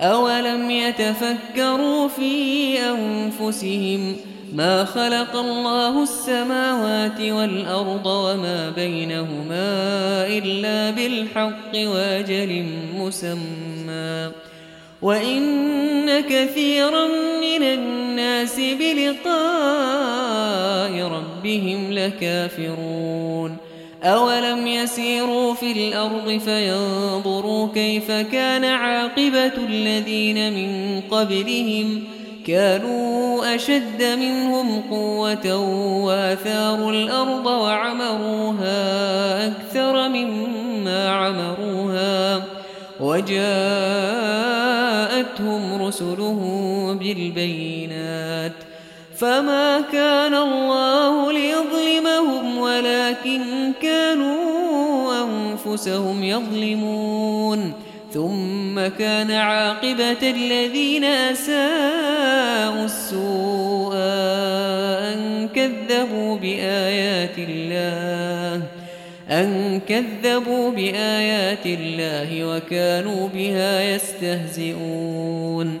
أولم يتفكروا في أنفسهم ما خلق الله السماوات والأرض وما بينهما إلا بالحق واجل مسمى وإن كثيرا من الناس بلقاء ربهم لكافرون أولم يسيروا في الأرض فينظروا كيف كان عاقبة الذين من قبلهم كانوا أشد منهم قوة وآثاروا الأرض وعمروها أكثر مما عمروها وجاءتهم رسلهم بالبينات فما كان الله ليظلمهم ولكن كانوا أنفسهم يظلمون ثم كان عاقبة الذين أساءوا السوء أن كذبوا بآيات الله أن كذبوا بآيات الله وكانوا بها يستهزئون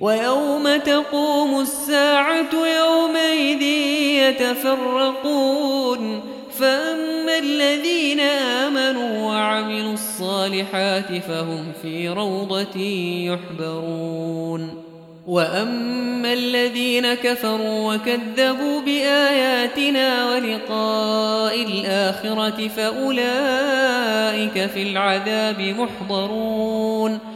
ويوم تقوم الساعة يومئذ يتفرقون فأما الذين آمنوا وعملوا الصالحات فهم في روضة يحبرون وأما الذين كفروا وكذبوا بآياتنا ولقاء الآخرة فأولئك في العذاب محضرون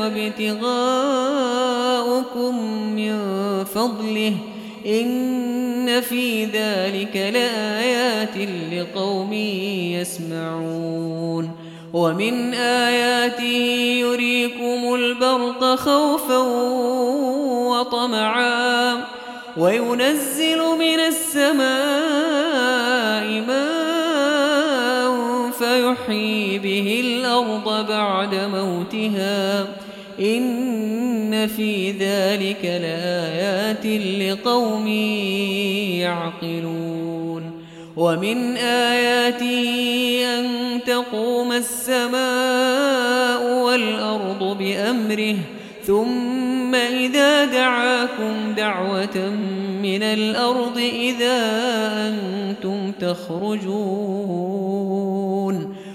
وابتغاؤكم من فضله إن في ذلك لآيات لقوم يسمعون ومن آياته يريكم البرق خوفا وطمعا وينزل من السماء ماء ويحيي به الأرض بعد موتها إن في ذلك لآيات لقوم يعقلون ومن آياته أن تقوم السماء والأرض بأمره ثم إذا دعاكم دعوة من الأرض إذا أنتم تخرجون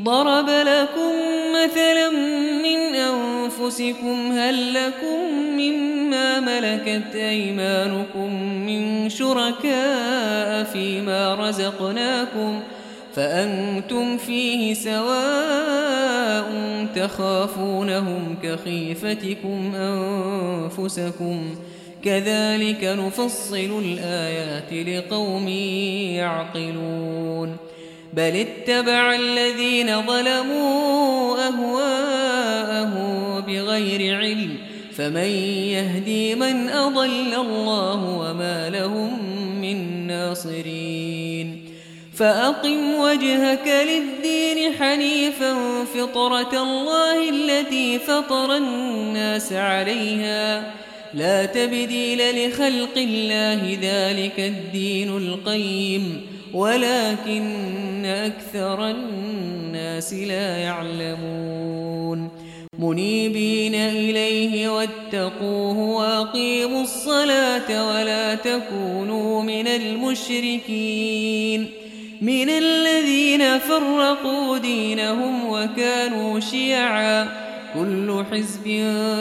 ضرب لكم مثلا من أنفسكم هل لكم مما ملكت أيمانكم من شركاء فيما رزقناكم فأنتم فيه سواء تخافونهم كخيفتكم أنفسكم كذلك نفصل الآيات لقوم يعقلون بل اتبع الذين ظلموا أهواءهم بغير علم فمن يهدي من أضل الله وما لهم من ناصرين فأقم وجهك للدين حنيفا فطرة الله التي فطر الناس عليها لا تبديل لخلق الله ذلك الدين القيم ولكن أكثر الناس لا يعلمون. منيبين إليه واتقوه وأقيموا الصلاة ولا تكونوا من المشركين. من الذين فرقوا دينهم وكانوا شيعا. كل حزب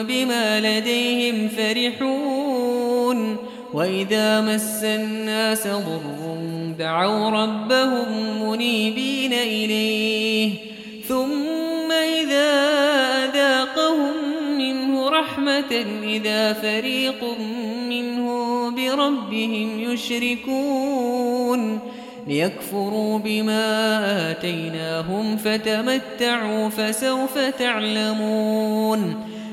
بما لديهم فرحون. وإذا مس الناس ضر دعوا ربهم منيبين إليه ثم إذا أذاقهم منه رحمة إذا فريق منه بربهم يشركون ليكفروا بما آتيناهم فتمتعوا فسوف تعلمون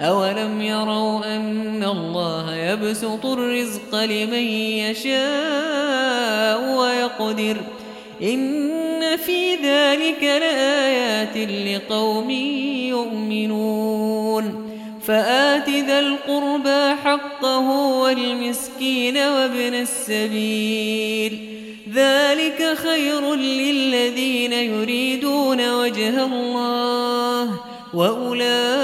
أولم يروا أن الله يبسط الرزق لمن يشاء ويقدر إن في ذلك لآيات لقوم يؤمنون فآت ذا القربى حقه والمسكين وابن السبيل ذلك خير للذين يريدون وجه الله وأولئك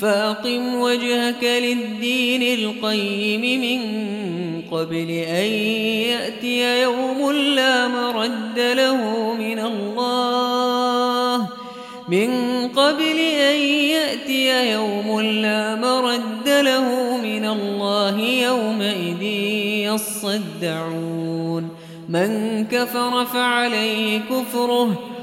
فأقم وجهك للدين القيم من قبل أن يأتي يوم لا مرد له من الله. من قبل أن يأتي يوم لا مرد له من الله يومئذ يصدعون. من كفر فعليه كفره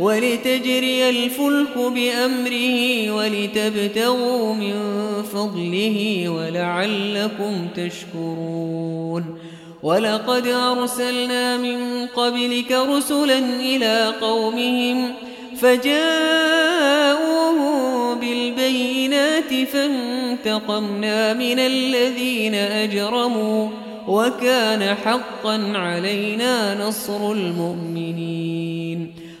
ولتجري الفلك بأمره ولتبتغوا من فضله ولعلكم تشكرون. ولقد أرسلنا من قبلك رسلا إلى قومهم فجاءوهم بالبينات فانتقمنا من الذين أجرموا وكان حقا علينا نصر المؤمنين.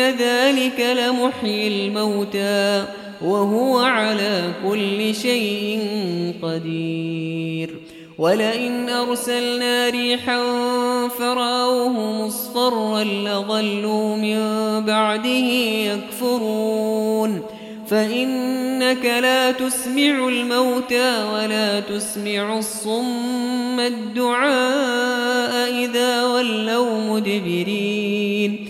ذلك لمحيي الموتى وهو على كل شيء قدير. ولئن أرسلنا ريحا فرأوه مصفرا لظلوا من بعده يكفرون. فإنك لا تسمع الموتى ولا تسمع الصم الدعاء إذا ولوا مدبرين.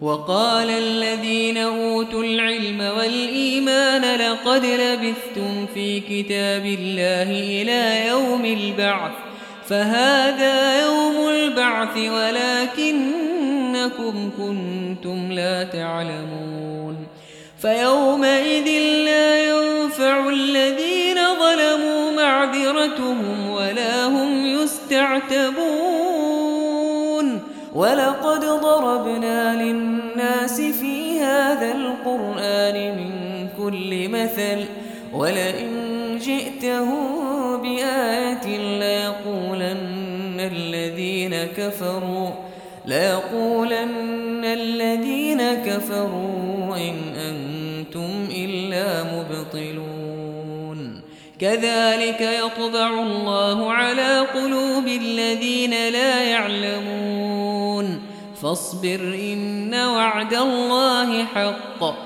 وقال الذين أوتوا العلم والإيمان لقد لبثتم في كتاب الله إلى يوم البعث فهذا يوم البعث ولكنكم كنتم لا تعلمون. فيومئذ لا ينفع الذين ظلموا معذرتهم ولا هم يستعتبون. ولقد كل مثل ولئن جئتهم بآية ليقولن الذين كفروا ليقولن الذين كفروا إن أنتم إلا مبطلون. كذلك يطبع الله على قلوب الذين لا يعلمون. فاصبر إن وعد الله حق.